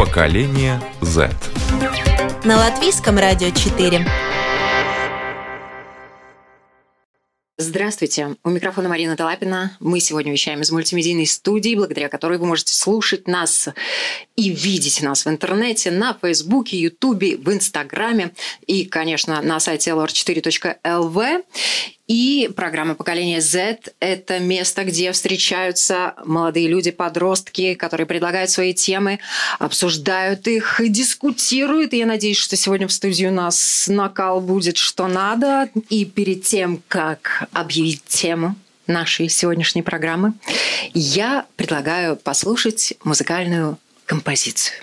Поколение Z. На латвийском радио 4. Здравствуйте, у микрофона Марина Талапина. Мы сегодня вещаем из мультимедийной студии, благодаря которой вы можете слушать нас и видеть нас в интернете, на Фейсбуке, Ютубе, в Инстаграме и, конечно, на сайте lr4.lv. И программа «Поколение Z» – это место, где встречаются молодые люди, подростки, которые предлагают свои темы, обсуждают их, дискутируют. И я надеюсь, что сегодня в студии у нас накал будет что надо. И перед тем, как объявить тему нашей сегодняшней программы, я предлагаю послушать музыкальную композицию.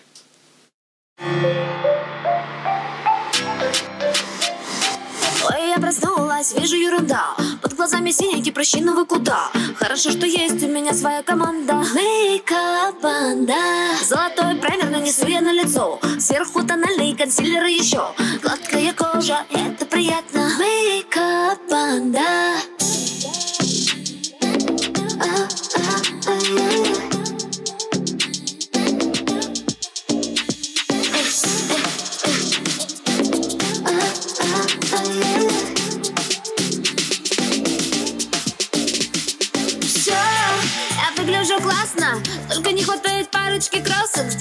Я проснулась, вижу ерунда. Под глазами синяки, прыщи, ну вы куда? Хорошо, что есть у меня своя команда. Мейкап банда Золотой праймер нанесу я на лицо. Сверху тональный консилер еще. Гладкая кожа, это приятно. Мейкап банда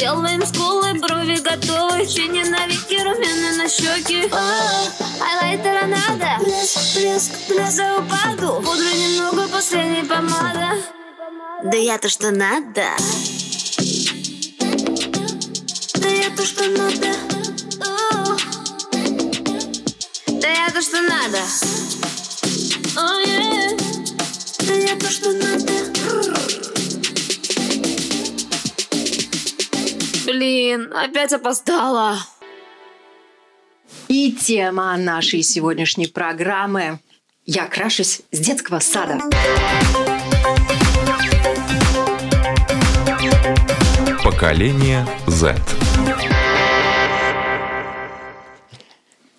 Сделаем скулы, брови готовы. Тени на веки, румяна на щеки. Хайлайтера надо. Блеск, блеск, блеск. За упаду. Пудры немного, последней помада Да я-то что надо? Да я-то что надо? Да я-то что надо? Oh, yeah. Да я-то что надо Блин, опять опоздала. И тема нашей сегодняшней программы «Я крашусь с детского сада». Поколение Z.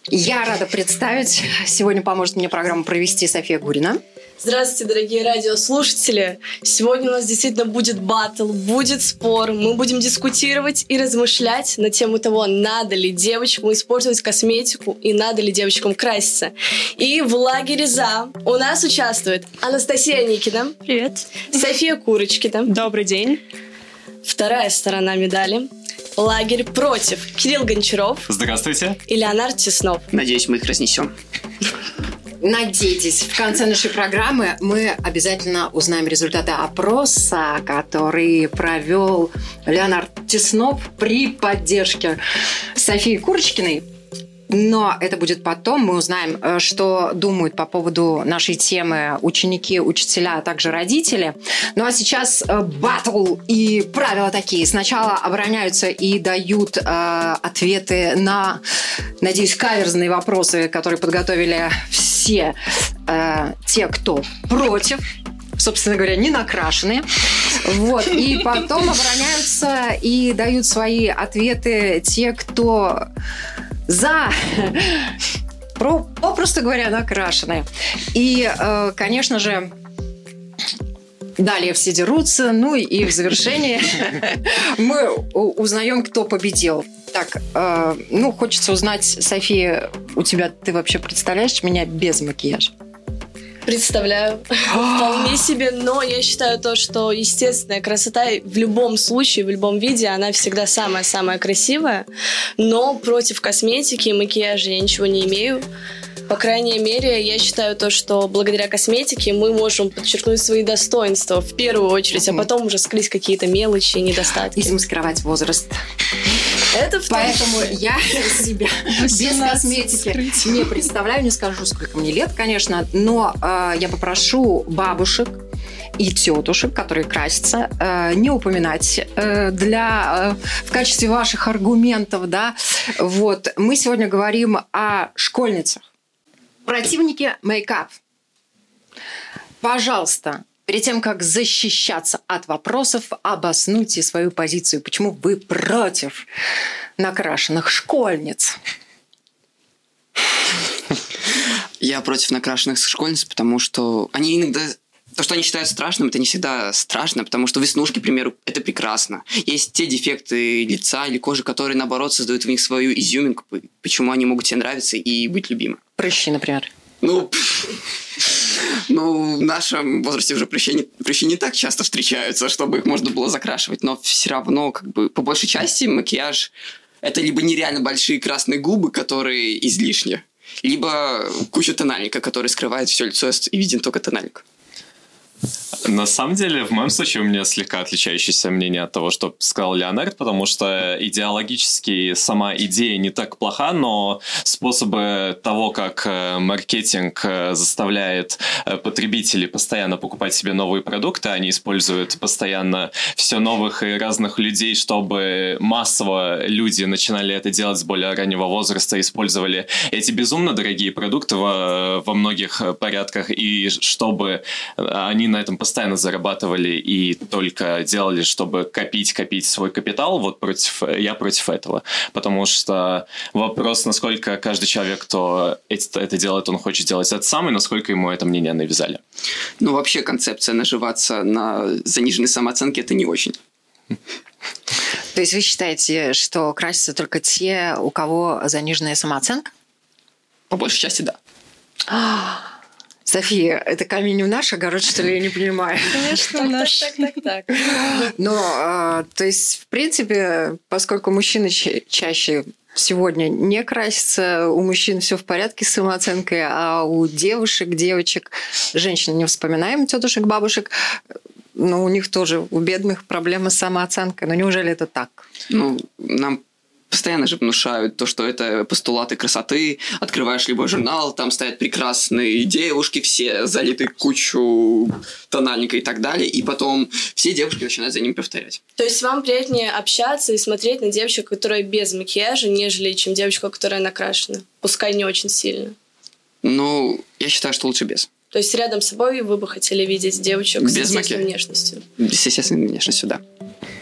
Я рада представить. Сегодня поможет мне программу провести София Гурина. Здравствуйте, дорогие радиослушатели! Сегодня у нас действительно будет батл, будет спор. Мы будем дискутировать и размышлять на тему того, надо ли девочкам использовать косметику и надо ли девочкам краситься. И в лагере «За» у нас участвует Анастасия Никина. Привет. София Курочкина. Добрый день. Вторая сторона медали. Лагерь против. Кирилл Гончаров. Здравствуйте. И Леонард Теснов. Надеюсь, мы их разнесем. Надейтесь, в конце нашей программы мы обязательно узнаем результаты опроса, который провел Леонард Теснов при поддержке Софии Курочкиной. Но это будет потом. Мы узнаем, э, что думают по поводу нашей темы ученики, учителя, а также родители. Ну а сейчас э, батл и правила такие. Сначала обороняются и дают э, ответы на, надеюсь, каверзные вопросы, которые подготовили все э, те, кто против собственно говоря, не накрашенные. Вот. И потом обороняются и дают свои ответы те, кто за попросту говоря, накрашенные. И, э, конечно же, Далее все дерутся, ну и в завершении мы узнаем, кто победил. Так, э, ну, хочется узнать, София, у тебя, ты вообще представляешь меня без макияжа? Представляю. Вполне себе, но я считаю то, что естественная красота в любом случае, в любом виде, она всегда самая-самая красивая. Но против косметики и макияжа я ничего не имею. По крайней мере, я считаю то, что благодаря косметике мы можем подчеркнуть свои достоинства в первую очередь, а потом уже скрыть какие-то мелочи и недостатки. И замаскировать возраст. Это Поэтому я себя без косметики не представляю, не скажу, сколько мне лет, конечно, но э, я попрошу бабушек и тетушек, которые красятся, э, не упоминать э, для, э, в качестве ваших аргументов, да. Вот. Мы сегодня говорим о школьницах. Противники мейкап. Пожалуйста, перед тем, как защищаться от вопросов, обоснуйте свою позицию. Почему вы против накрашенных школьниц? Я против накрашенных школьниц, потому что они иногда то, что они считают страшным, это не всегда страшно, потому что веснушки, к примеру, это прекрасно. Есть те дефекты лица или кожи, которые, наоборот, создают в них свою изюминку, почему они могут тебе нравиться и быть любимы. Прыщи, например. Ну, ну, в нашем возрасте уже прыщи не, не так часто встречаются, чтобы их можно было закрашивать, но все равно, как бы, по большей части макияж – это либо нереально большие красные губы, которые излишни, либо куча тональника, который скрывает все лицо и виден только тональник. На самом деле, в моем случае у меня слегка отличающееся мнение от того, что сказал Леонард, потому что идеологически сама идея не так плоха, но способы того, как э, маркетинг э, заставляет э, потребителей постоянно покупать себе новые продукты, они используют постоянно все новых и разных людей, чтобы массово люди начинали это делать с более раннего возраста, использовали эти безумно дорогие продукты во, во многих порядках, и чтобы они на этом постоянно зарабатывали и только делали, чтобы копить, копить свой капитал, вот против, я против этого. Потому что вопрос, насколько каждый человек, кто это, это делает, он хочет делать это сам, и насколько ему это мнение навязали. Ну, вообще концепция наживаться на заниженной самооценке – это не очень. То есть вы считаете, что красятся только те, у кого заниженная самооценка? По большей части, да. София, это камень у наш огород, что ли, я не понимаю? Конечно, наш. Так, так, так, так. Но, а, то есть, в принципе, поскольку мужчины чаще сегодня не красятся, у мужчин все в порядке с самооценкой, а у девушек, девочек, женщин не вспоминаем тетушек, бабушек, но у них тоже, у бедных проблемы с самооценкой. Но неужели это так? Ну, нам постоянно же внушают то, что это постулаты красоты. Открываешь любой журнал, там стоят прекрасные девушки, все залиты кучу тональника и так далее, и потом все девушки начинают за ним повторять. То есть вам приятнее общаться и смотреть на девочек, которая без макияжа, нежели чем девочка, которая накрашена? Пускай не очень сильно. Ну, я считаю, что лучше без. То есть рядом с собой вы бы хотели видеть девочек без с естественной внешностью? С естественной внешностью, да.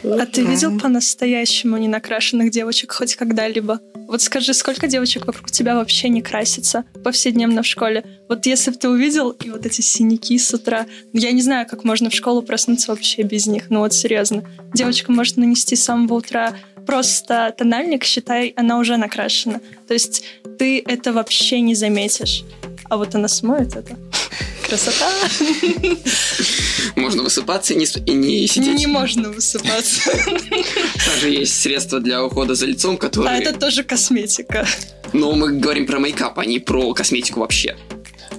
А ты видел по-настоящему не накрашенных девочек хоть когда-либо? Вот скажи, сколько девочек вокруг тебя вообще не красится повседневно в школе? Вот если бы ты увидел и вот эти синяки с утра, я не знаю, как можно в школу проснуться вообще без них, ну вот серьезно. Девочка может нанести с самого утра просто тональник, считай, она уже накрашена. То есть ты это вообще не заметишь. А вот она смоет это. Красота! Можно высыпаться и не, и не сидеть. Не можно высыпаться. Также есть средства для ухода за лицом, которые... А это тоже косметика. Но мы говорим про мейкап, а не про косметику вообще.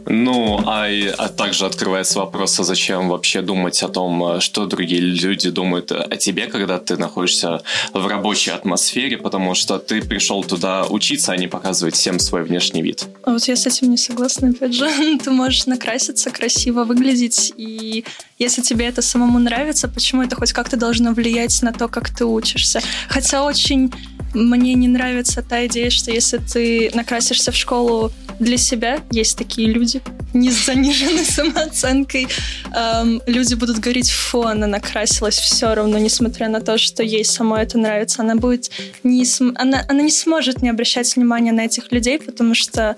Ну, а, а также открывается вопрос, а зачем вообще думать о том, э, что другие люди думают о тебе, когда ты находишься в рабочей атмосфере, потому что ты пришел туда учиться, а не показывать всем свой внешний вид. А вот я с этим не согласна, опять же. Ты можешь накраситься, красиво выглядеть, и если тебе это самому нравится, почему это хоть как-то должно влиять на то, как ты учишься? Хотя очень мне не нравится та идея, что если ты накрасишься в школу для себя, есть такие люди, не с заниженной самооценкой, эм, люди будут говорить, фу, она накрасилась все равно, несмотря на то, что ей самой это нравится. Она будет не... См... Она, она не сможет не обращать внимания на этих людей, потому что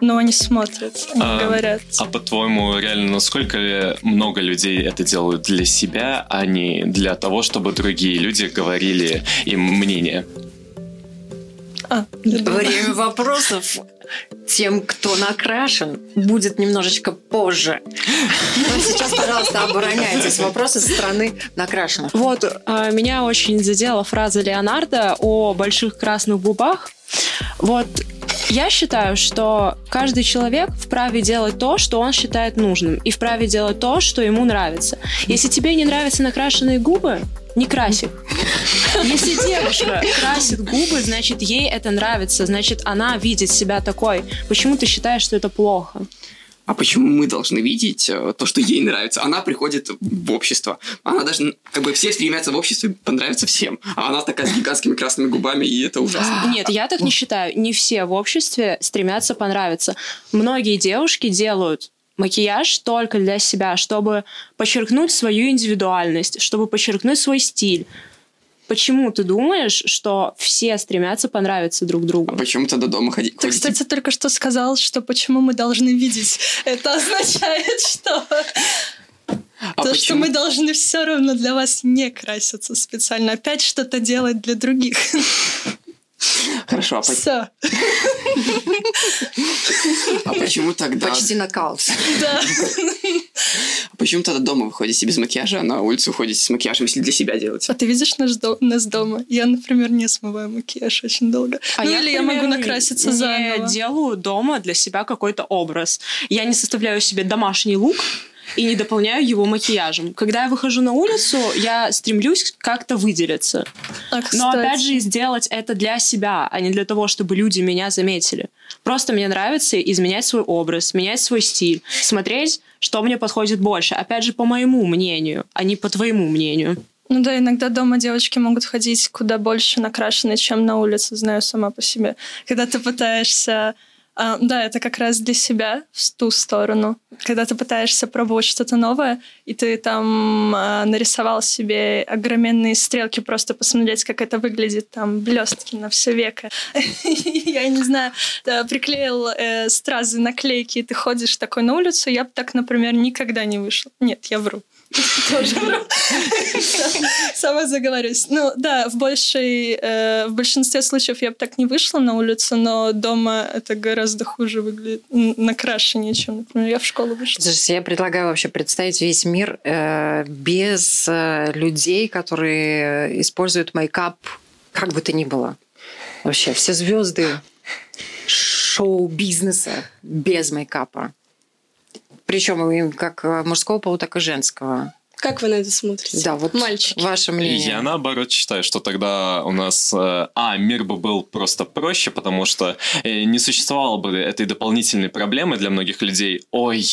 ну, они смотрят, они а, говорят. А по-твоему, реально, насколько много людей это делают для себя, а не для того, чтобы другие люди говорили им мнение? А, Время вопросов тем, кто накрашен, будет немножечко позже. Но сейчас, пожалуйста, обороняйтесь. Вопросы со стороны накрашенных. Вот, а, меня очень задела фраза Леонардо о больших красных губах. Вот я считаю, что каждый человек вправе делать то, что он считает нужным, и вправе делать то, что ему нравится. Если тебе не нравятся накрашенные губы, не крась их. Если девушка красит губы, значит, ей это нравится, значит, она видит себя такой. Почему ты считаешь, что это плохо? А почему мы должны видеть э, то, что ей нравится? Она приходит в общество. Она даже, как бы, все стремятся в обществе понравиться всем. А она такая с гигантскими красными губами, и это ужасно. Нет, я так не считаю. Не все в обществе стремятся понравиться. Многие девушки делают макияж только для себя, чтобы подчеркнуть свою индивидуальность, чтобы подчеркнуть свой стиль. Почему ты думаешь, что все стремятся понравиться друг другу? А почему тогда дома ходить? Ты, кстати, только что сказал, что почему мы должны видеть. Это означает, что... А то, почему? что мы должны все равно для вас не краситься специально. Опять что-то делать для других. Хорошо, а, Все. а почему тогда... Почти нокаут. Да. А почему тогда дома вы ходите без макияжа, а на улицу ходите с макияжем, если для себя делаете? А ты видишь наш до- нас дома? Я, например, не смываю макияж очень долго. А ну я, или я могу накраситься не заново. делаю дома для себя какой-то образ. Я не составляю себе домашний лук и не дополняю его макияжем. Когда я выхожу на улицу, я стремлюсь как-то выделиться. А, Но опять же сделать это для себя, а не для того, чтобы люди меня заметили. Просто мне нравится изменять свой образ, менять свой стиль, смотреть, что мне подходит больше. Опять же, по моему мнению, а не по твоему мнению. Ну да, иногда дома девочки могут ходить куда больше накрашенные, чем на улице, знаю сама по себе. Когда ты пытаешься... а, да, это как раз для себя, в ту сторону. Когда ты пытаешься пробовать что-то новое, и ты там а, нарисовал себе огроменные стрелки, просто посмотреть, как это выглядит, там, блестки на все веко. Я не знаю, приклеил э, стразы, наклейки, и ты ходишь такой на улицу, я бы так, например, никогда не вышла. Нет, я вру. Сама заговорюсь. Ну да, в большей, э, в большинстве случаев я бы так не вышла на улицу, но дома это гораздо хуже выглядит, накрашеннее, чем, например, я в школу вышла. Слушайте, я предлагаю вообще представить весь мир э, без э, людей, которые используют мейкап как бы то ни было. Вообще, все звезды шоу-бизнеса без мейкапа. Причем и как э, мужского пола, так и женского. Как вы на это смотрите? Да, вот Мальчики. ваше мнение. Я наоборот считаю, что тогда у нас, э, а, мир бы был просто проще, потому что э, не существовало бы этой дополнительной проблемы для многих людей. Ой,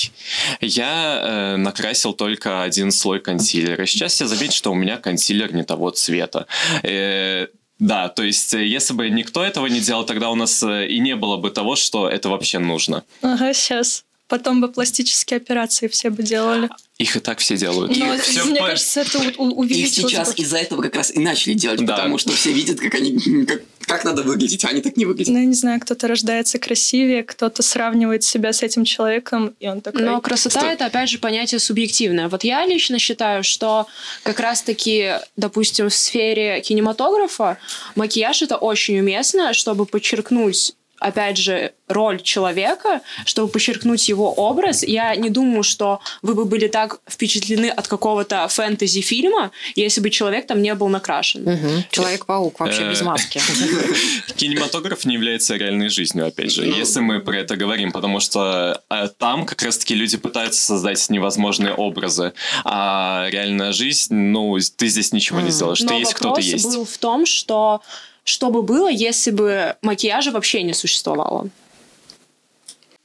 я э, накрасил только один слой консилера. Сейчас я заметил, что у меня консилер не того цвета. Э, да, то есть, если бы никто этого не делал, тогда у нас и не было бы того, что это вообще нужно. Ага, сейчас. Потом бы пластические операции все бы делали. Их и так все делают. Но Всё мне по- кажется, это у- у- Их увеличилось сейчас бы. из-за этого как раз и начали делать, Да. потому что все видят, как они как, как надо выглядеть, а они так не выглядят. Ну, я не знаю, кто-то рождается красивее, кто-то сравнивает себя с этим человеком, и он такой... Но красота Что? это, опять же, понятие субъективное. Вот я лично считаю, что как раз-таки, допустим, в сфере кинематографа макияж это очень уместно, чтобы подчеркнуть опять же, роль человека, чтобы подчеркнуть его образ. Я не думаю, что вы бы были так впечатлены от какого-то фэнтези-фильма, если бы человек там не был накрашен. Человек-паук вообще Э. без маски. Кинематограф не является реальной жизнью, опять же, Ну. если мы про это говорим, потому что э, там как раз-таки люди пытаются создать невозможные образы, а реальная жизнь, ну, ты здесь ничего не сделаешь, ты есть кто-то вопрос есть. был в том, что что бы было, если бы макияжа вообще не существовало.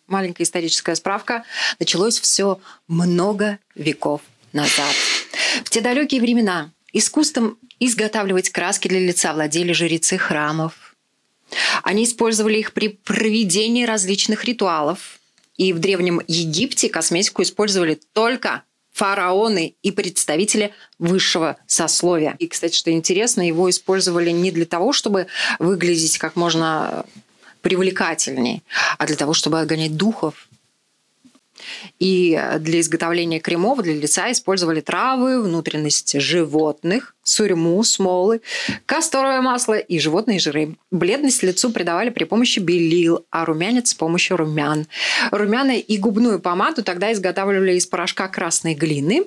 Маленькая историческая справка. Началось все много веков назад. В те далекие времена искусством изготавливать краски для лица владели жрецы храмов. Они использовали их при проведении различных ритуалов. И в Древнем Египте косметику использовали только фараоны и представители высшего сословия. И, кстати, что интересно, его использовали не для того, чтобы выглядеть как можно привлекательней, а для того, чтобы отгонять духов. И для изготовления кремов для лица использовали травы, внутренности животных, сурьму, смолы, касторовое масло и животные жиры. Бледность лицу придавали при помощи белил, а румянец с помощью румян. Румяна и губную помаду тогда изготавливали из порошка красной глины.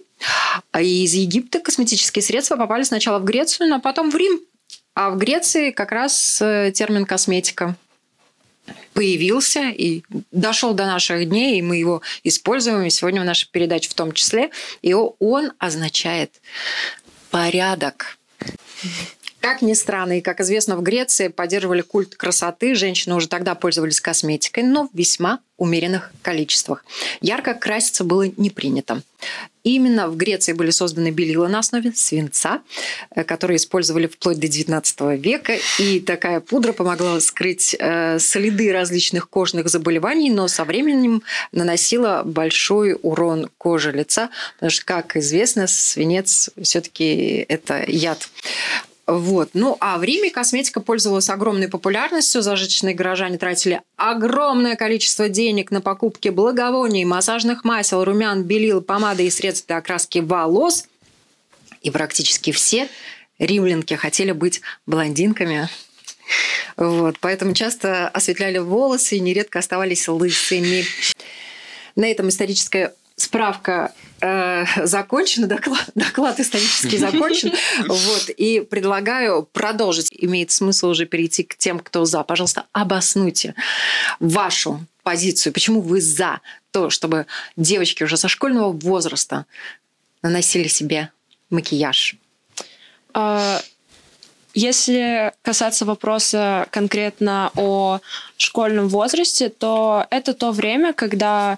А из Египта косметические средства попали сначала в Грецию, а потом в Рим. А в Греции как раз э, термин косметика появился и дошел до наших дней, и мы его используем и сегодня в нашей передаче в том числе. И он означает порядок. Как ни странно, и как известно, в Греции поддерживали культ красоты. Женщины уже тогда пользовались косметикой, но в весьма умеренных количествах. Ярко краситься было не принято. Именно в Греции были созданы белила на основе свинца, э, которые использовали вплоть до XIX века. И такая пудра помогла скрыть э, следы различных кожных заболеваний, но со временем наносила большой урон коже лица, потому что, как известно, свинец все-таки это яд. Вот. Ну, а в Риме косметика пользовалась огромной популярностью. Зажиточные горожане тратили огромное количество денег на покупки благовоний, массажных масел, румян, белил, помады и средств для окраски волос. И практически все римлянки хотели быть блондинками. Вот. Поэтому часто осветляли волосы и нередко оставались лысыми. На этом историческая справка э, закончена, доклад, доклад исторически закончен. Вот, и предлагаю продолжить. Имеет смысл уже перейти к тем, кто за. Пожалуйста, обоснуйте вашу позицию. Почему вы за то, чтобы девочки уже со школьного возраста наносили себе макияж? А, если касаться вопроса конкретно о школьном возрасте, то это то время, когда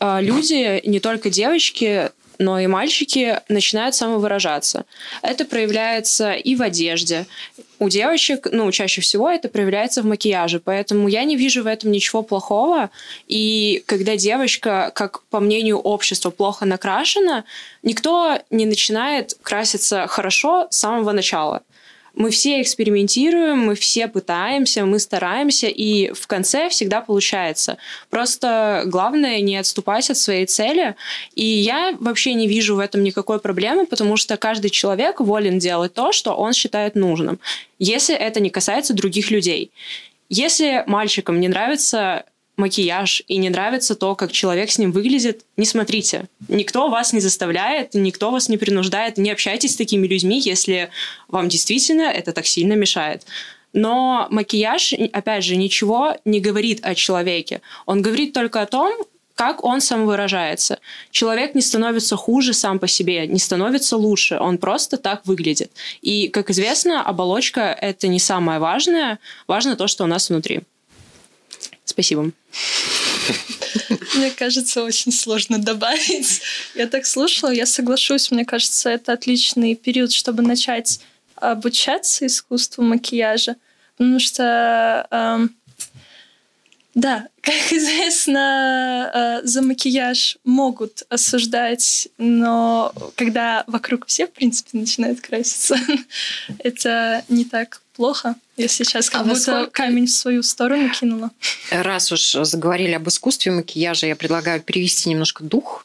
люди, не только девочки, но и мальчики начинают самовыражаться. Это проявляется и в одежде. У девочек, ну, чаще всего это проявляется в макияже, поэтому я не вижу в этом ничего плохого. И когда девочка, как по мнению общества, плохо накрашена, никто не начинает краситься хорошо с самого начала. Мы все экспериментируем, мы все пытаемся, мы стараемся, и в конце всегда получается. Просто главное не отступать от своей цели. И я вообще не вижу в этом никакой проблемы, потому что каждый человек волен делать то, что он считает нужным, если это не касается других людей. Если мальчикам не нравится макияж и не нравится то, как человек с ним выглядит, не смотрите. Никто вас не заставляет, никто вас не принуждает, не общайтесь с такими людьми, если вам действительно это так сильно мешает. Но макияж, опять же, ничего не говорит о человеке. Он говорит только о том, как он сам выражается. Человек не становится хуже сам по себе, не становится лучше, он просто так выглядит. И, как известно, оболочка — это не самое важное, важно то, что у нас внутри. Спасибо. Мне кажется, очень сложно добавить. Я так слушала, я соглашусь. Мне кажется, это отличный период, чтобы начать обучаться искусству макияжа. Потому что, э, да, как известно, э, за макияж могут осуждать, но когда вокруг все, в принципе, начинают краситься, это не так плохо. Я сейчас как а будто сколько... камень в свою сторону кинула. Раз уж заговорили об искусстве макияжа, я предлагаю перевести немножко дух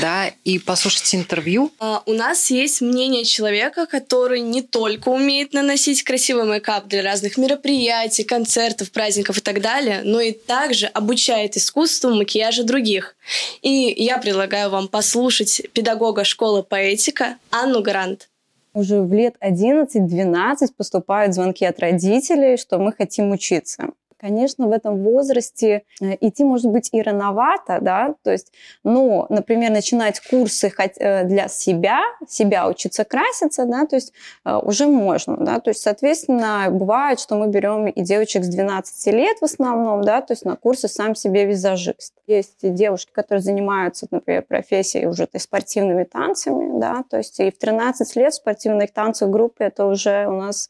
да, и послушать интервью. А, у нас есть мнение человека, который не только умеет наносить красивый мейкап для разных мероприятий, концертов, праздников и так далее, но и также обучает искусству макияжа других. И я предлагаю вам послушать педагога школы поэтика Анну Грант уже в лет 11-12 поступают звонки от родителей, что мы хотим учиться. Конечно, в этом возрасте э, идти может быть и рановато, да, то есть, но, например, начинать курсы э, для себя, себя учиться краситься, да, то есть э, уже можно, да, то есть, соответственно, бывает, что мы берем и девочек с 12 лет в основном, да, то есть на курсы сам себе визажист. Есть девушки, которые занимаются, например, профессией уже то есть, спортивными танцами, да, то есть и в 13 лет спортивных танцев группы это уже у нас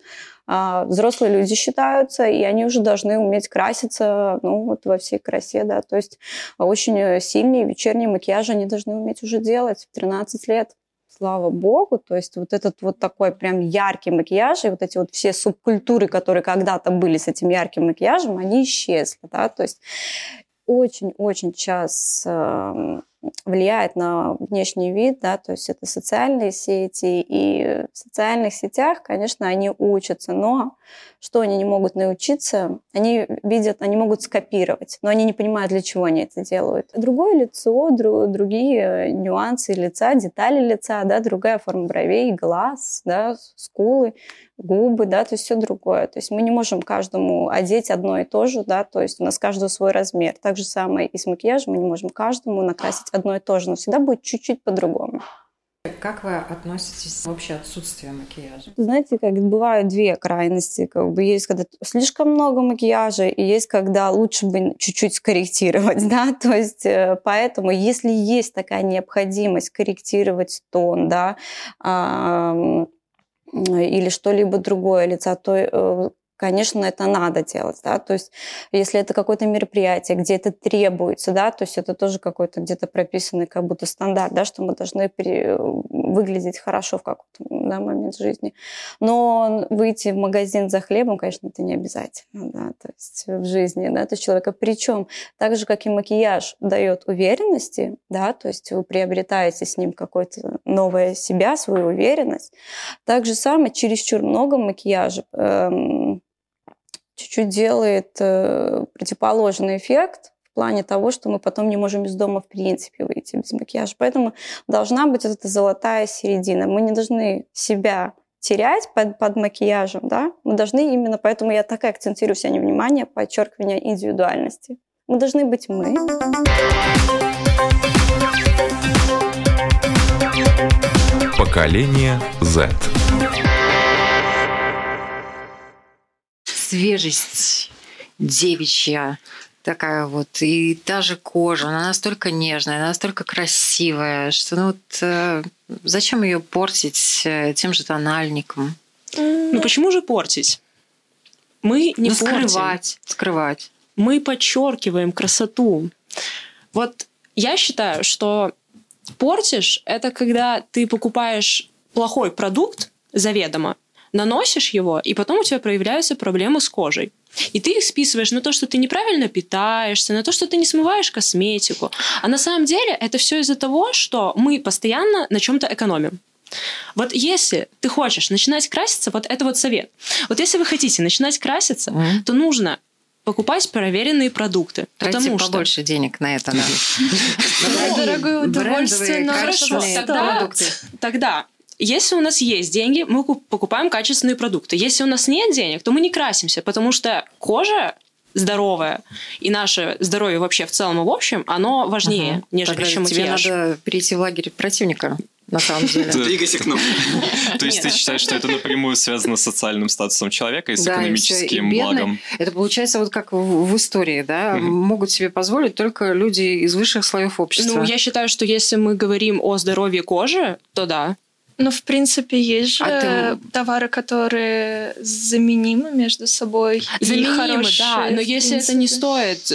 а, взрослые люди считаются, и они уже должны уметь краситься, ну, вот во всей красе, да, то есть очень сильные вечерние макияжи они должны уметь уже делать в 13 лет. Слава богу, то есть вот этот вот такой прям яркий макияж, и вот эти вот все субкультуры, которые когда-то были с этим ярким макияжем, они исчезли, да, то есть очень-очень сейчас эм, влияет на внешний вид, да, то есть это социальные сети, и в социальных сетях, конечно, они учатся, но что они не могут научиться, они видят, они могут скопировать, но они не понимают, для чего они это делают. Другое лицо, друг, другие нюансы лица, детали лица, да, другая форма бровей, глаз, да, скулы, губы, да, то есть все другое. То есть мы не можем каждому одеть одно и то же, да, то есть у нас каждый свой размер. Так же самое и с макияжем, мы не можем каждому накрасить одно и то же, но всегда будет чуть-чуть по-другому. Как вы относитесь к вообще отсутствию макияжа? Знаете, как бывают две крайности. Как бы есть, когда слишком много макияжа, и есть, когда лучше бы чуть-чуть скорректировать, да, то есть э, поэтому, если есть такая необходимость корректировать тон, да, или что-либо другое лица, то э, конечно, это надо делать, да, то есть если это какое-то мероприятие, где это требуется, да, то есть это тоже какой-то где-то прописанный как будто стандарт, да, что мы должны пере... выглядеть хорошо в какой-то да, момент жизни. Но выйти в магазин за хлебом, конечно, это не обязательно, да, то есть в жизни, да, то есть человека, причем так же, как и макияж дает уверенности, да, то есть вы приобретаете с ним какое-то новое себя, свою уверенность, так же самое чересчур много макияжа эм, чуть-чуть делает э, противоположный эффект в плане того, что мы потом не можем из дома в принципе выйти без макияжа. Поэтому должна быть вот эта золотая середина. Мы не должны себя терять под, под макияжем, да, мы должны именно, поэтому я так и акцентирую сегодня внимание, подчеркивание индивидуальности. Мы должны быть мы. Поколение Z. свежесть девичья такая вот, и даже кожа, она настолько нежная, она настолько красивая, что ну вот э, зачем ее портить э, тем же тональником? Ну почему же портить? Мы не ну, портим. скрывать, скрывать. Мы подчеркиваем красоту. Вот я считаю, что портишь это когда ты покупаешь плохой продукт заведомо, наносишь его, и потом у тебя проявляются проблемы с кожей. И ты их списываешь на то, что ты неправильно питаешься, на то, что ты не смываешь косметику. А на самом деле это все из-за того, что мы постоянно на чем-то экономим. Вот если ты хочешь начинать краситься, вот это вот совет. Вот если вы хотите начинать краситься, mm. то нужно покупать проверенные продукты. Тратьте потому побольше что... денег на это. Дорогое удовольствие, но хорошо. Тогда если у нас есть деньги, мы покупаем качественные продукты. Если у нас нет денег, то мы не красимся, потому что кожа здоровая и наше здоровье вообще в целом и в общем, оно важнее, ага. нежели Тогда чем тебе надо перейти в лагерь противника на самом деле. Двигайся к нам. То есть ты считаешь, что это напрямую связано с социальным статусом человека и с экономическим благом? Это получается вот как в истории, да, могут себе позволить только люди из высших слоев общества. Ну, я считаю, что если мы говорим о здоровье кожи, то да, ну, в принципе, есть же а ты... товары, которые заменимы между собой. Заменимы, да. Но если это не стоит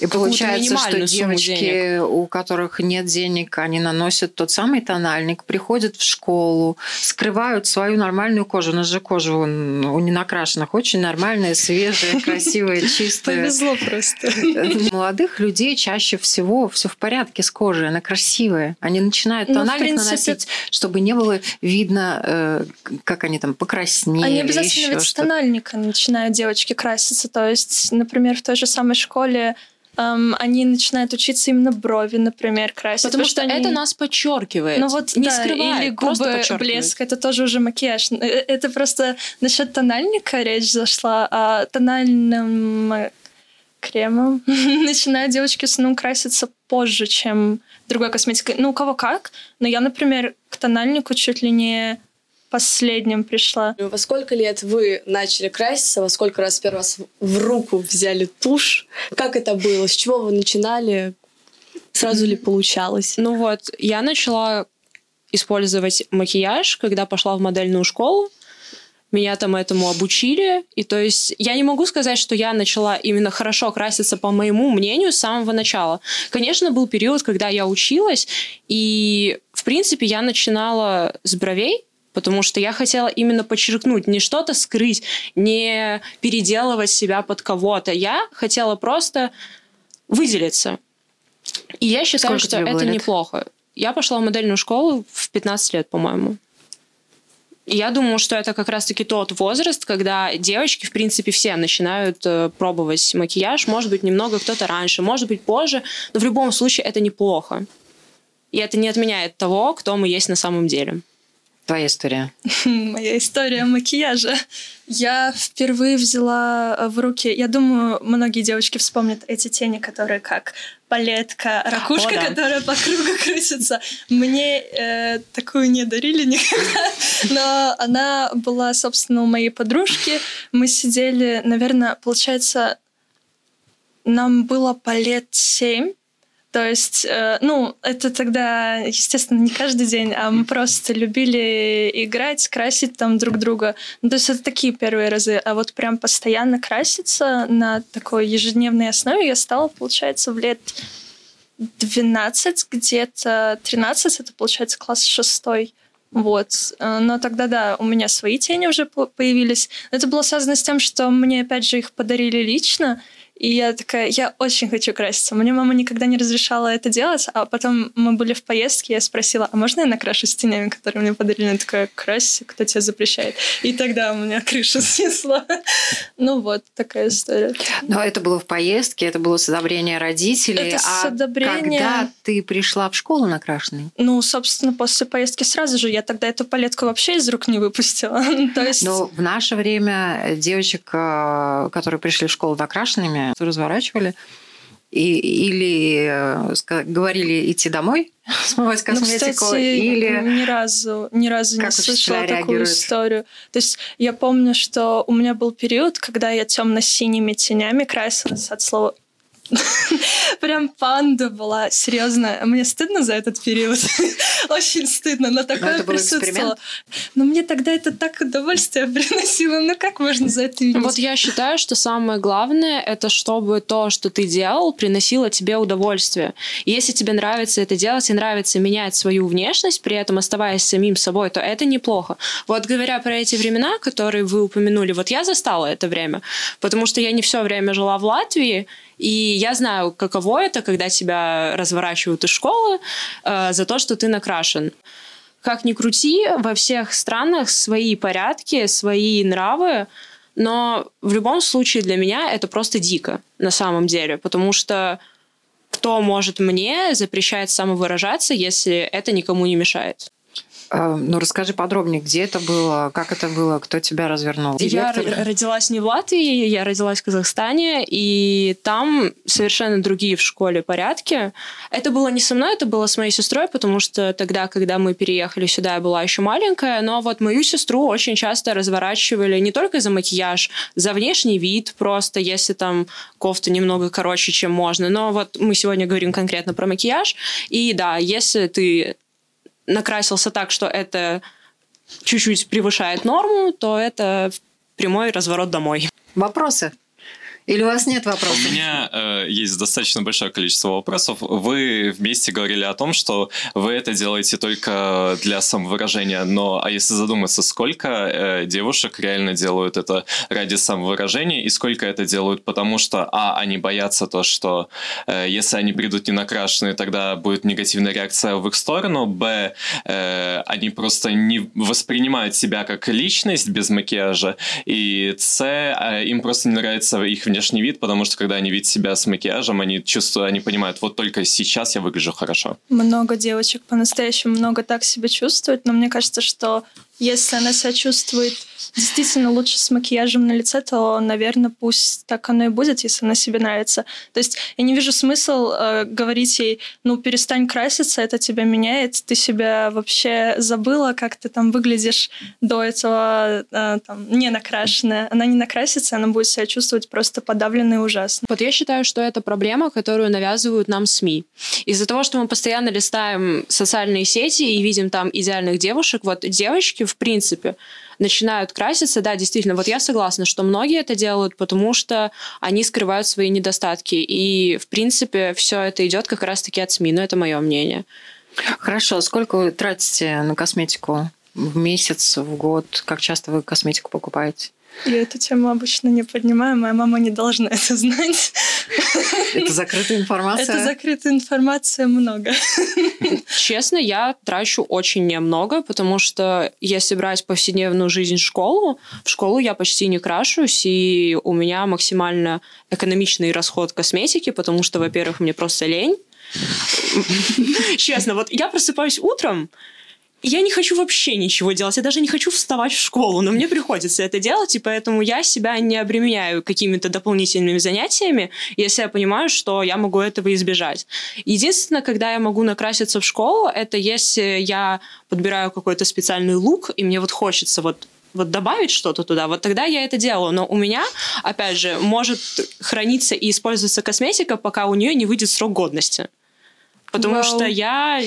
и получается, что девочки, денег. у которых нет денег, они наносят тот самый тональник, приходят в школу, скрывают свою нормальную кожу. У нас же кожа у ненакрашенных очень нормальная, свежая, красивая, чистая. Повезло просто. Молодых людей чаще всего все в порядке с кожей, она красивая. Они начинают ну, тональник принципе... наносить, чтобы не было видно, э, как они там покраснели. Они обязательно ведь с тональника начинают девочки краситься. То есть, например, в той же самой школе эм, они начинают учиться именно брови, например, красить. Потому, что, что они... это нас подчеркивает. Ну вот, не да, скрывает, или губы блеск, это тоже уже макияж. Э, это просто насчет тональника речь зашла, а тональным кремом начинают девочки в основном краситься позже, чем другой косметикой. Ну, у кого как. Но я, например, к тональнику чуть ли не последнем пришла. Во сколько лет вы начали краситься? Во сколько раз первый раз в руку взяли тушь? Как это было? С чего вы начинали? Сразу ли получалось? Ну вот, я начала использовать макияж, когда пошла в модельную школу. Меня там этому обучили. И то есть я не могу сказать, что я начала именно хорошо краситься по моему мнению с самого начала. Конечно, был период, когда я училась, и в принципе я начинала с бровей, потому что я хотела именно подчеркнуть, не что-то скрыть, не переделывать себя под кого-то. Я хотела просто выделиться. И я считаю, Сколько что это лет? неплохо. Я пошла в модельную школу в 15 лет, по-моему. Я думаю, что это как раз-таки тот возраст, когда девочки, в принципе, все начинают э, пробовать макияж. Может быть, немного кто-то раньше, может быть, позже, но в любом случае это неплохо. И это не отменяет того, кто мы есть на самом деле. Твоя история. Моя история макияжа. Я впервые взяла в руки, я думаю, многие девочки вспомнят эти тени, которые как палетка, ракушка, О, да. которая по кругу крутится. Мне э, такую не дарили никогда, но она была, собственно, у моей подружки. Мы сидели, наверное, получается, нам было по лет семь, то есть, э, ну, это тогда, естественно, не каждый день, а мы просто любили играть, красить там друг друга. Ну, то есть это такие первые разы. А вот прям постоянно краситься на такой ежедневной основе я стала, получается, в лет 12, где-то 13, это, получается, класс шестой. Вот. Э, но тогда, да, у меня свои тени уже появились. Это было связано с тем, что мне, опять же, их подарили лично, и я такая, я очень хочу краситься. Мне мама никогда не разрешала это делать, а потом мы были в поездке, я спросила, а можно я накрашу с тенями, которые мне подарили? Она такая, крась, кто тебя запрещает? И тогда у меня крыша снесла. Ну вот, такая история. Но это было в поездке, это было с одобрения родителей. Это а с одобрения... когда ты пришла в школу накрашенной? Ну, собственно, после поездки сразу же. Я тогда эту палетку вообще из рук не выпустила. То есть... Но в наше время девочек, э, которые пришли в школу накрашенными, разворачивали. И, или э, говорили идти домой, смывать ну, косметику, ну, кстати, или ни разу, ни разу не слышала такую реагируют? историю. То есть я помню, что у меня был период, когда я темно-синими тенями красилась от слова Прям панда была, серьезно. Мне стыдно за этот период. Очень стыдно, но такое но присутствовало. Но мне тогда это так удовольствие приносило. Ну как можно за это винить? Вот я считаю, что самое главное, это чтобы то, что ты делал, приносило тебе удовольствие. И если тебе нравится это делать и нравится менять свою внешность, при этом оставаясь самим собой, то это неплохо. Вот говоря про эти времена, которые вы упомянули, вот я застала это время, потому что я не все время жила в Латвии, и я знаю, каково это, когда тебя разворачивают из школы э, за то, что ты накрашен. Как ни крути, во всех странах свои порядки, свои нравы, но в любом случае для меня это просто дико на самом деле, потому что кто может мне запрещать самовыражаться, если это никому не мешает? А, ну, расскажи подробнее, где это было, как это было, кто тебя развернул? Директор? Я родилась не в Латвии, я родилась в Казахстане, и там совершенно другие в школе порядки. Это было не со мной, это было с моей сестрой, потому что тогда, когда мы переехали сюда, я была еще маленькая, но вот мою сестру очень часто разворачивали не только за макияж, за внешний вид просто, если там кофта немного короче, чем можно. Но вот мы сегодня говорим конкретно про макияж, и да, если ты накрасился так, что это чуть-чуть превышает норму, то это прямой разворот домой. Вопросы? Или у вас нет вопросов? У меня э, есть достаточно большое количество вопросов. Вы вместе говорили о том, что вы это делаете только для самовыражения, но а если задуматься, сколько э, девушек реально делают это ради самовыражения и сколько это делают, потому что, а, они боятся то, что э, если они придут не накрашенные, тогда будет негативная реакция в их сторону, б, э, они просто не воспринимают себя как личность без макияжа, и с, э, им просто не нравится их внешность внешний вид, потому что когда они видят себя с макияжем, они чувствуют, они понимают, вот только сейчас я выгляжу хорошо. Много девочек по-настоящему много так себя чувствуют, но мне кажется, что если она себя чувствует действительно лучше с макияжем на лице, то, наверное, пусть так оно и будет, если она себе нравится. То есть я не вижу смысл э, говорить ей, ну, перестань краситься, это тебя меняет, ты себя вообще забыла, как ты там выглядишь до этого, э, там, не накрашенная. Она не накрасится, она будет себя чувствовать просто подавленной и ужасно. Вот я считаю, что это проблема, которую навязывают нам СМИ. Из-за того, что мы постоянно листаем социальные сети и видим там идеальных девушек, вот девочки в принципе, начинают краситься, да, действительно, вот я согласна, что многие это делают, потому что они скрывают свои недостатки. И, в принципе, все это идет как раз-таки от СМИ, но это мое мнение. Хорошо, сколько вы тратите на косметику в месяц, в год? Как часто вы косметику покупаете? Я эту тему обычно не поднимаю, моя мама не должна это знать. Это закрытая информация? Это закрытая информация много. Честно, я трачу очень немного, потому что если брать повседневную жизнь в школу, в школу я почти не крашусь, и у меня максимально экономичный расход косметики, потому что, во-первых, мне просто лень. Честно, вот я просыпаюсь утром, я не хочу вообще ничего делать, я даже не хочу вставать в школу, но мне приходится это делать, и поэтому я себя не обременяю какими-то дополнительными занятиями, если я понимаю, что я могу этого избежать. Единственное, когда я могу накраситься в школу, это если я подбираю какой-то специальный лук, и мне вот хочется вот вот добавить что-то туда, вот тогда я это делаю. Но у меня, опять же, может храниться и использоваться косметика, пока у нее не выйдет срок годности. Потому Вау. что я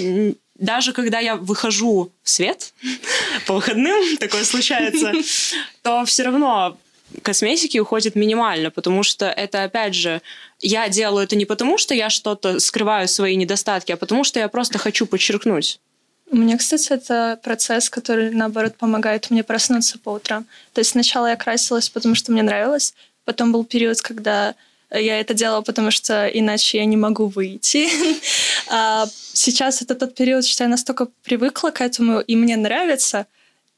даже когда я выхожу в свет по выходным, такое случается, то все равно косметики уходит минимально, потому что это, опять же, я делаю это не потому, что я что-то скрываю свои недостатки, а потому что я просто хочу подчеркнуть. Меня, кстати, это процесс, который, наоборот, помогает мне проснуться по утрам. То есть сначала я красилась, потому что мне нравилось, потом был период, когда я это делала, потому что иначе я не могу выйти. А сейчас это тот период, что я настолько привыкла к этому, и мне нравится,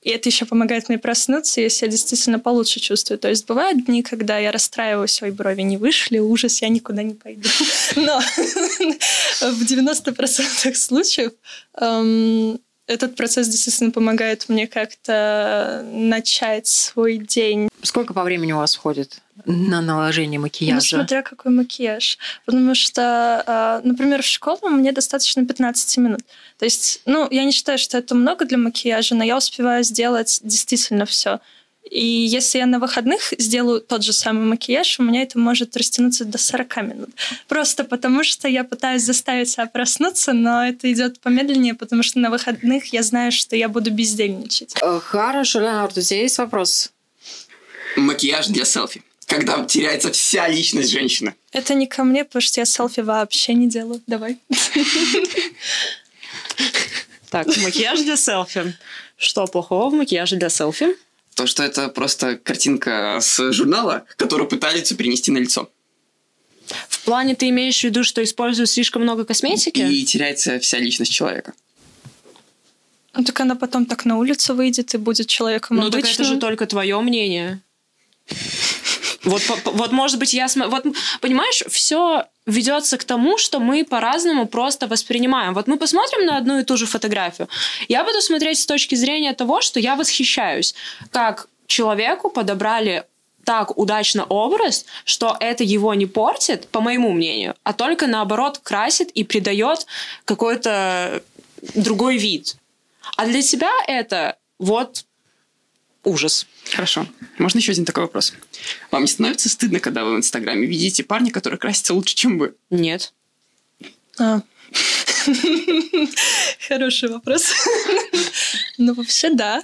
и это еще помогает мне проснуться, если я действительно получше чувствую. То есть бывают дни, когда я расстраиваюсь, ой, брови не вышли, ужас, я никуда не пойду. Но в 90% случаев эм, этот процесс действительно помогает мне как-то начать свой день. Сколько по времени у вас уходит на наложение макияжа? Ну, смотря какой макияж. Потому что, а, например, в школу мне достаточно 15 минут. То есть, ну, я не считаю, что это много для макияжа, но я успеваю сделать действительно все. И если я на выходных сделаю тот же самый макияж, у меня это может растянуться до 40 минут. Просто потому, что я пытаюсь заставить себя проснуться, но это идет помедленнее, потому что на выходных я знаю, что я буду бездельничать. Э, хорошо, Леонард, у тебя есть вопрос? Макияж для селфи. Когда теряется вся личность женщины. Это не ко мне, потому что я селфи вообще не делаю. Давай. Так, макияж для селфи. Что плохого в макияже для селфи? То, что это просто картинка с журнала, которую пытаются перенести на лицо. В плане ты имеешь в виду, что используют слишком много косметики? И теряется вся личность человека. Ну, так она потом так на улицу выйдет и будет человеком ну, обычным. так это же только твое мнение. Вот, вот, может быть, я смотрю... Вот, понимаешь, все ведется к тому, что мы по-разному просто воспринимаем. Вот мы посмотрим на одну и ту же фотографию. Я буду смотреть с точки зрения того, что я восхищаюсь, как человеку подобрали так удачно образ, что это его не портит, по моему мнению, а только наоборот красит и придает какой-то другой вид. А для тебя это вот ужас. Хорошо. Можно еще один такой вопрос? Вам не становится стыдно, когда вы в Инстаграме видите парня, который красится лучше, чем вы? Нет. А. Хороший вопрос. Ну, вообще, да.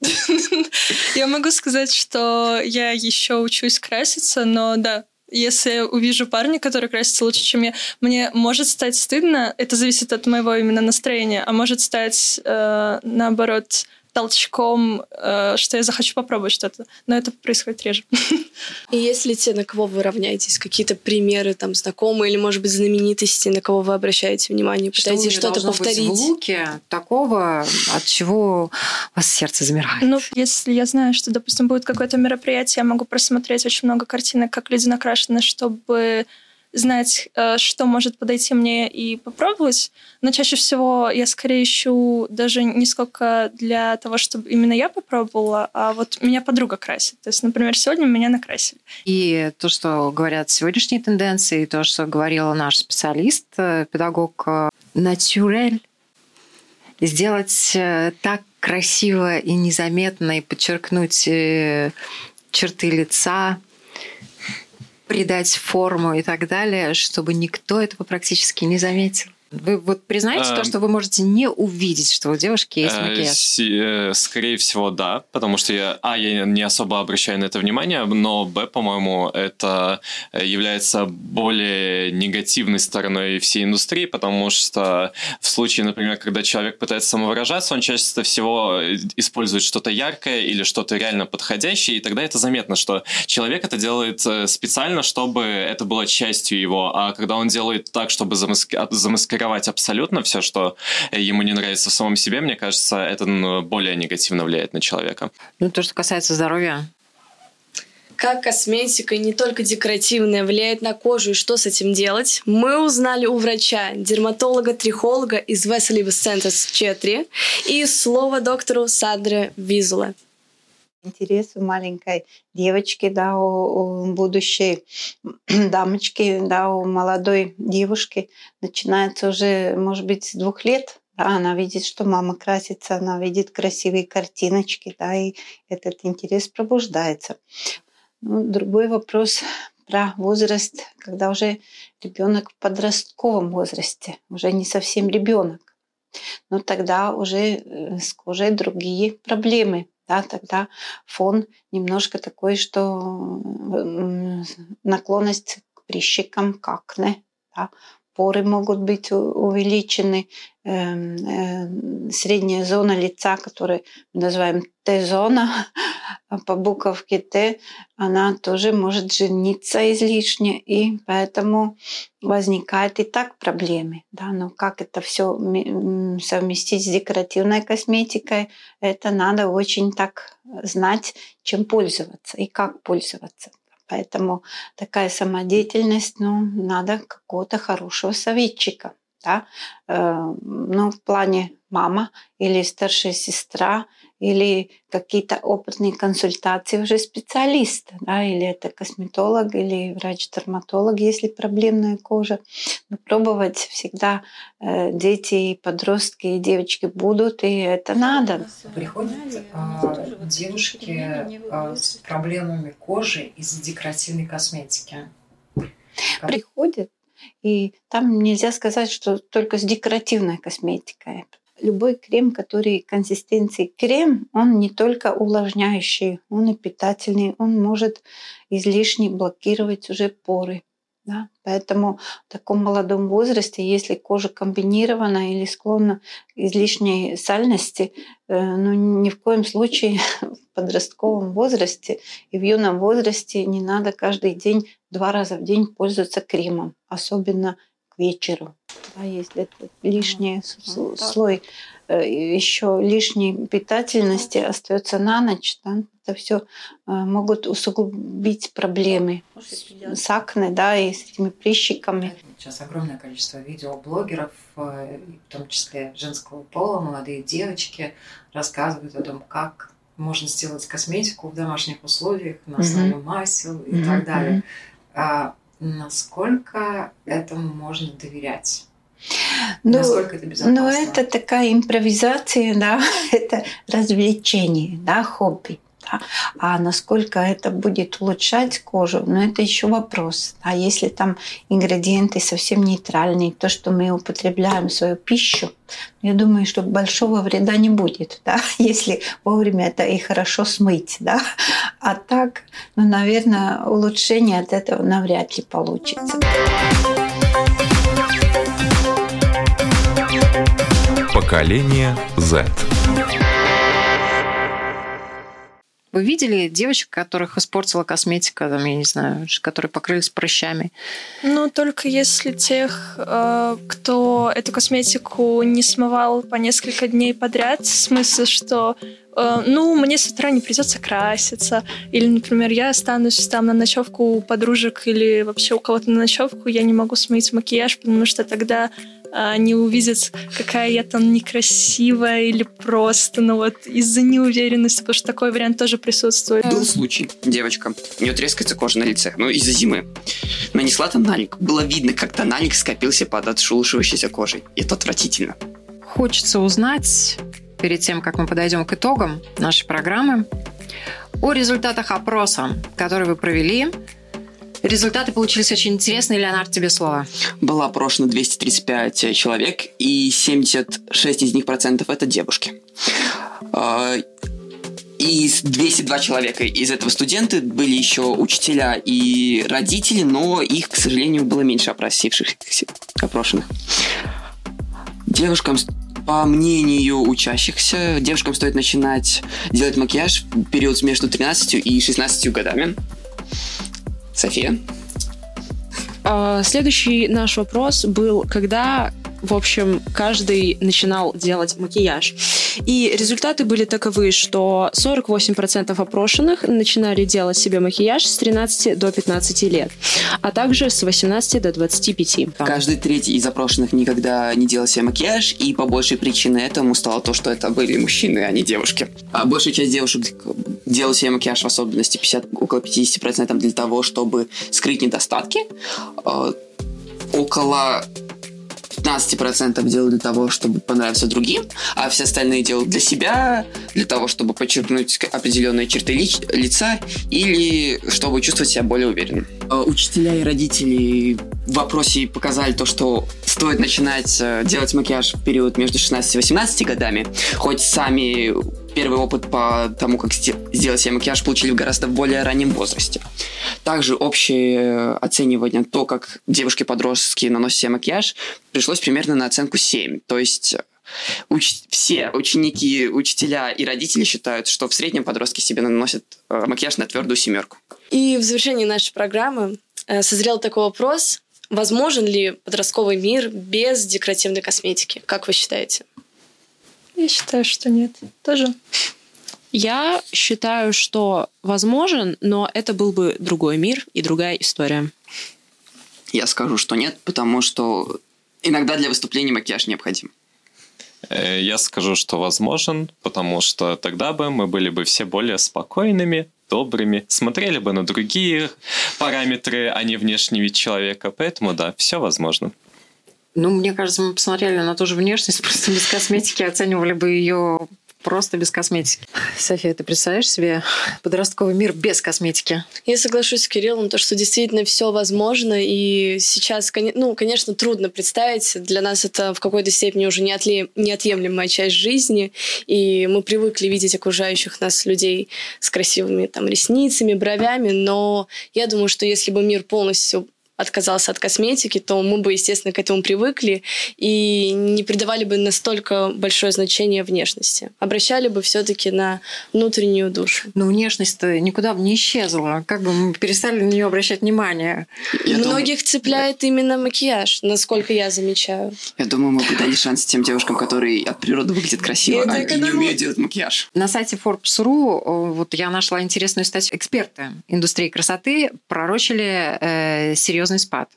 Я могу сказать, что я еще учусь краситься, но да, если увижу парня, который красится лучше, чем я, мне может стать стыдно. Это зависит от моего именно настроения, а может стать э, наоборот толчком, э, что я захочу попробовать что-то. Но это происходит реже. И если те, на кого вы равняетесь, какие-то примеры там знакомые или, может быть, знаменитости, на кого вы обращаете внимание, пытаетесь что то повторить? Быть в луке такого, от чего у вас сердце замирает? Ну, если я знаю, что, допустим, будет какое-то мероприятие, я могу просмотреть очень много картинок, как люди накрашены, чтобы знать, э, что может подойти мне и попробовать. Но чаще всего я скорее ищу даже не сколько для того, чтобы именно я попробовала, а вот меня подруга красит. То есть, например, сегодня меня накрасили. И то, что говорят сегодняшние тенденции, то, что говорила наш специалист, э, педагог э, Натюрель, сделать так красиво и незаметно и подчеркнуть черты лица, придать форму и так далее, чтобы никто этого практически не заметил. Вы вот признаете а, то, эм. что вы можете не увидеть, что у девушки есть э, макияж? Э, скорее всего, да, потому что я, а, я не особо обращаю на это внимание, но, б, по-моему, это является более негативной стороной всей индустрии, потому что в случае, например, когда человек пытается самовыражаться, он чаще всего использует что-то яркое или что-то реально подходящее, и тогда это заметно, что человек это делает э, специально, чтобы это было частью его, а когда он делает так, чтобы замаскировать критиковать абсолютно все, что ему не нравится в самом себе, мне кажется, это ну, более негативно влияет на человека. Ну, то, что касается здоровья, как косметика, не только декоративная, влияет на кожу и что с этим делать, мы узнали у врача, дерматолога-трихолога из Веселивс Центрс 4 и слово доктору Садре Визуле интерес у маленькой девочки, да, у, у будущей дамочки, да, у молодой девушки начинается уже, может быть, с двух лет. Да, она видит, что мама красится, она видит красивые картиночки, да, и этот интерес пробуждается. Ну, другой вопрос про возраст, когда уже ребенок в подростковом возрасте, уже не совсем ребенок. Но тогда уже э, с кожей другие проблемы да, тогда фон немножко такой, что наклонность к прыщикам, к акне, да, поры могут быть увеличены, эм, э, средняя зона лица, которую мы называем Т-зона, по буковке Т, она тоже может жениться излишне, и поэтому возникают и так проблемы. Да? Но как это все совместить с декоративной косметикой, это надо очень так знать, чем пользоваться и как пользоваться. Поэтому такая самодеятельность, ну, надо какого-то хорошего советчика. Да? Э, ну, в плане мама или старшая сестра или какие-то опытные консультации уже специалиста, да, или это косметолог, или врач-дерматолог, если проблемная кожа. Но пробовать всегда э, дети, и подростки, и девочки будут, и это надо. Приходят э, девушки э, с проблемами кожи из-за декоративной косметики. Как? Приходят, и там нельзя сказать, что только с декоративной косметикой любой крем, который консистенции крем, он не только увлажняющий, он и питательный, он может излишне блокировать уже поры. Да? Поэтому в таком молодом возрасте, если кожа комбинирована или склонна к излишней сальности, э, ну, ни в коем случае в подростковом возрасте и в юном возрасте не надо каждый день, два раза в день пользоваться кремом, особенно к вечеру. А если это лишний ну, слой э, еще лишней питательности остается на ночь, да, это все э, могут усугубить проблемы с акне, да, и с этими прыщиками. Сейчас огромное количество видеоблогеров, э, в том числе женского пола, молодые девочки, рассказывают о том, как можно сделать косметику в домашних условиях на основе mm-hmm. масел и mm-hmm. так далее. А насколько этому можно доверять? Ну, Насколько это безопасно? Ну, это такая импровизация, да, это развлечение, да, хобби. Да? А насколько это будет улучшать кожу, ну это еще вопрос. А если там ингредиенты совсем нейтральные, то, что мы употребляем в свою пищу, я думаю, что большого вреда не будет, да? если вовремя это и хорошо смыть. Да? А так, ну, наверное, улучшение от этого навряд ли получится. Поколение Z. Вы видели девочек, которых испортила косметика, там, я не знаю, которые покрылись прыщами? Ну, только если тех, э, кто эту косметику не смывал по несколько дней подряд, в смысле, что э, ну, мне с утра не придется краситься. Или, например, я останусь там на ночевку у подружек или вообще у кого-то на ночевку, я не могу смыть макияж, потому что тогда они увидят, какая я там некрасивая или просто, ну вот из-за неуверенности, потому что такой вариант тоже присутствует. Был случай, девочка, у нее трескается кожа на лице, ну из-за зимы. Нанесла тональник, было видно, как тональник скопился под отшелушивающейся кожей. Это отвратительно. Хочется узнать, перед тем, как мы подойдем к итогам нашей программы, о результатах опроса, который вы провели Результаты получились очень интересные. Леонард, тебе слово. Было опрошено 235 человек, и 76 из них процентов это девушки. А, и 202 человека из этого студенты были еще учителя и родители, но их, к сожалению, было меньше опросившихся, опрошенных. Девушкам по мнению учащихся, девушкам стоит начинать делать макияж в период между 13 и 16 годами. София? А, следующий наш вопрос был, когда, в общем, каждый начинал делать макияж. И результаты были таковы, что 48% опрошенных начинали делать себе макияж с 13 до 15 лет, а также с 18 до 25. Каждый третий из опрошенных никогда не делал себе макияж, и по большей причине этому стало то, что это были мужчины, а не девушки. А большая часть девушек делала себе макияж в особенности 50, около 50% для того, чтобы скрыть недостатки. А, около 15% делают для того, чтобы понравиться другим, а все остальные делают для себя, для того, чтобы подчеркнуть определенные черты ли, лица или чтобы чувствовать себя более уверенным. А, учителя и родители в вопросе показали то, что стоит начинать э, делать макияж в период между 16 и 18 годами, хоть сами первый опыт по тому, как сделать себе макияж, получили в гораздо более раннем возрасте. Также общее оценивание, то, как девушки-подростки наносят себе макияж, пришлось примерно на оценку 7. То есть уч- все ученики, учителя и родители считают, что в среднем подростки себе наносят э, макияж на твердую семерку. И в завершении нашей программы э, созрел такой вопрос, возможен ли подростковый мир без декоративной косметики? Как вы считаете? Я считаю, что нет. Тоже. Я считаю, что возможен, но это был бы другой мир и другая история. Я скажу, что нет, потому что иногда для выступления макияж необходим. Э, я скажу, что возможен, потому что тогда бы мы были бы все более спокойными, добрыми, смотрели бы на другие параметры, а не внешний вид человека. Поэтому да, все возможно. Ну, мне кажется, мы посмотрели на ту же внешность, просто без косметики оценивали бы ее просто без косметики. София, ты представляешь себе подростковый мир без косметики? Я соглашусь с Кириллом, то, что действительно все возможно, и сейчас, ну, конечно, трудно представить. Для нас это в какой-то степени уже неотъемлемая часть жизни, и мы привыкли видеть окружающих нас людей с красивыми там ресницами, бровями, но я думаю, что если бы мир полностью отказался от косметики, то мы бы, естественно, к этому привыкли и не придавали бы настолько большое значение внешности. Обращали бы все-таки на внутреннюю душу. Но внешность-то никуда бы не исчезла. Как бы мы перестали на нее обращать внимание. Я Многих думаю... цепляет именно макияж, насколько я замечаю. Я думаю, мы бы дали шанс тем девушкам, которые от природы выглядят красиво, а не умеют делать макияж. На сайте Forbes.ru вот я нашла интересную статью. Эксперты индустрии красоты пророчили э, серьезно серьезный спад.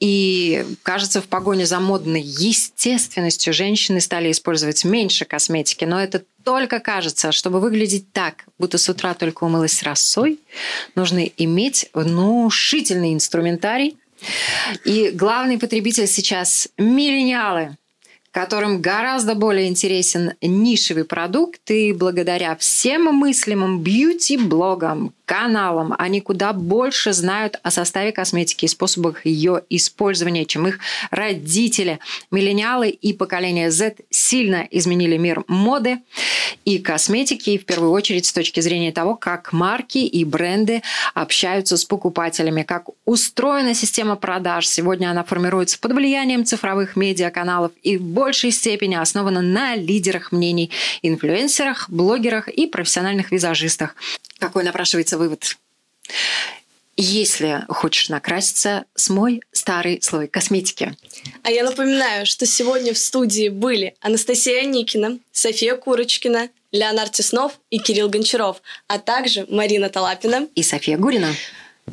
И, кажется, в погоне за модной естественностью женщины стали использовать меньше косметики, но это только кажется, чтобы выглядеть так, будто с утра только умылась росой, нужно иметь внушительный инструментарий. И главный потребитель сейчас – миллениалы – которым гораздо более интересен нишевый продукт, и благодаря всем мыслимым бьюти-блогам, каналам, они куда больше знают о составе косметики и способах ее использования, чем их родители. Миллениалы и поколение Z сильно изменили мир моды и косметики, и в первую очередь с точки зрения того, как марки и бренды общаются с покупателями, как устроена система продаж. Сегодня она формируется под влиянием цифровых медиаканалов и в большей степени основана на лидерах мнений, инфлюенсерах, блогерах и профессиональных визажистах. Какой напрашивается вывод? Если хочешь накраситься, смой старый слой косметики. А я напоминаю, что сегодня в студии были Анастасия Никина, София Курочкина, Леонард Теснов и Кирилл Гончаров, а также Марина Талапина и София Гурина.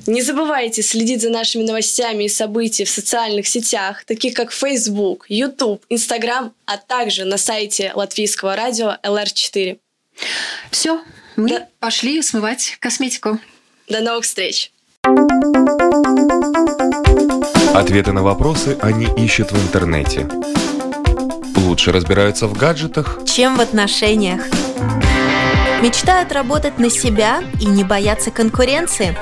Не забывайте следить за нашими новостями и событиями в социальных сетях, таких как Facebook, YouTube, Instagram, а также на сайте латвийского радио LR4. Все, мы да. пошли смывать косметику. До новых встреч! Ответы на вопросы они ищут в интернете. Лучше разбираются в гаджетах, чем в отношениях. Мечтают работать на себя и не бояться конкуренции.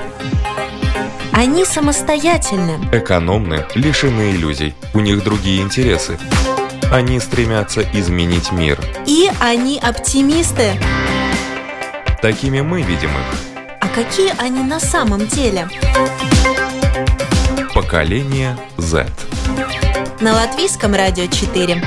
Они самостоятельны. Экономны, лишены иллюзий. У них другие интересы. Они стремятся изменить мир. И они оптимисты. Такими мы видим их. А какие они на самом деле? Поколение Z. На латвийском радио 4.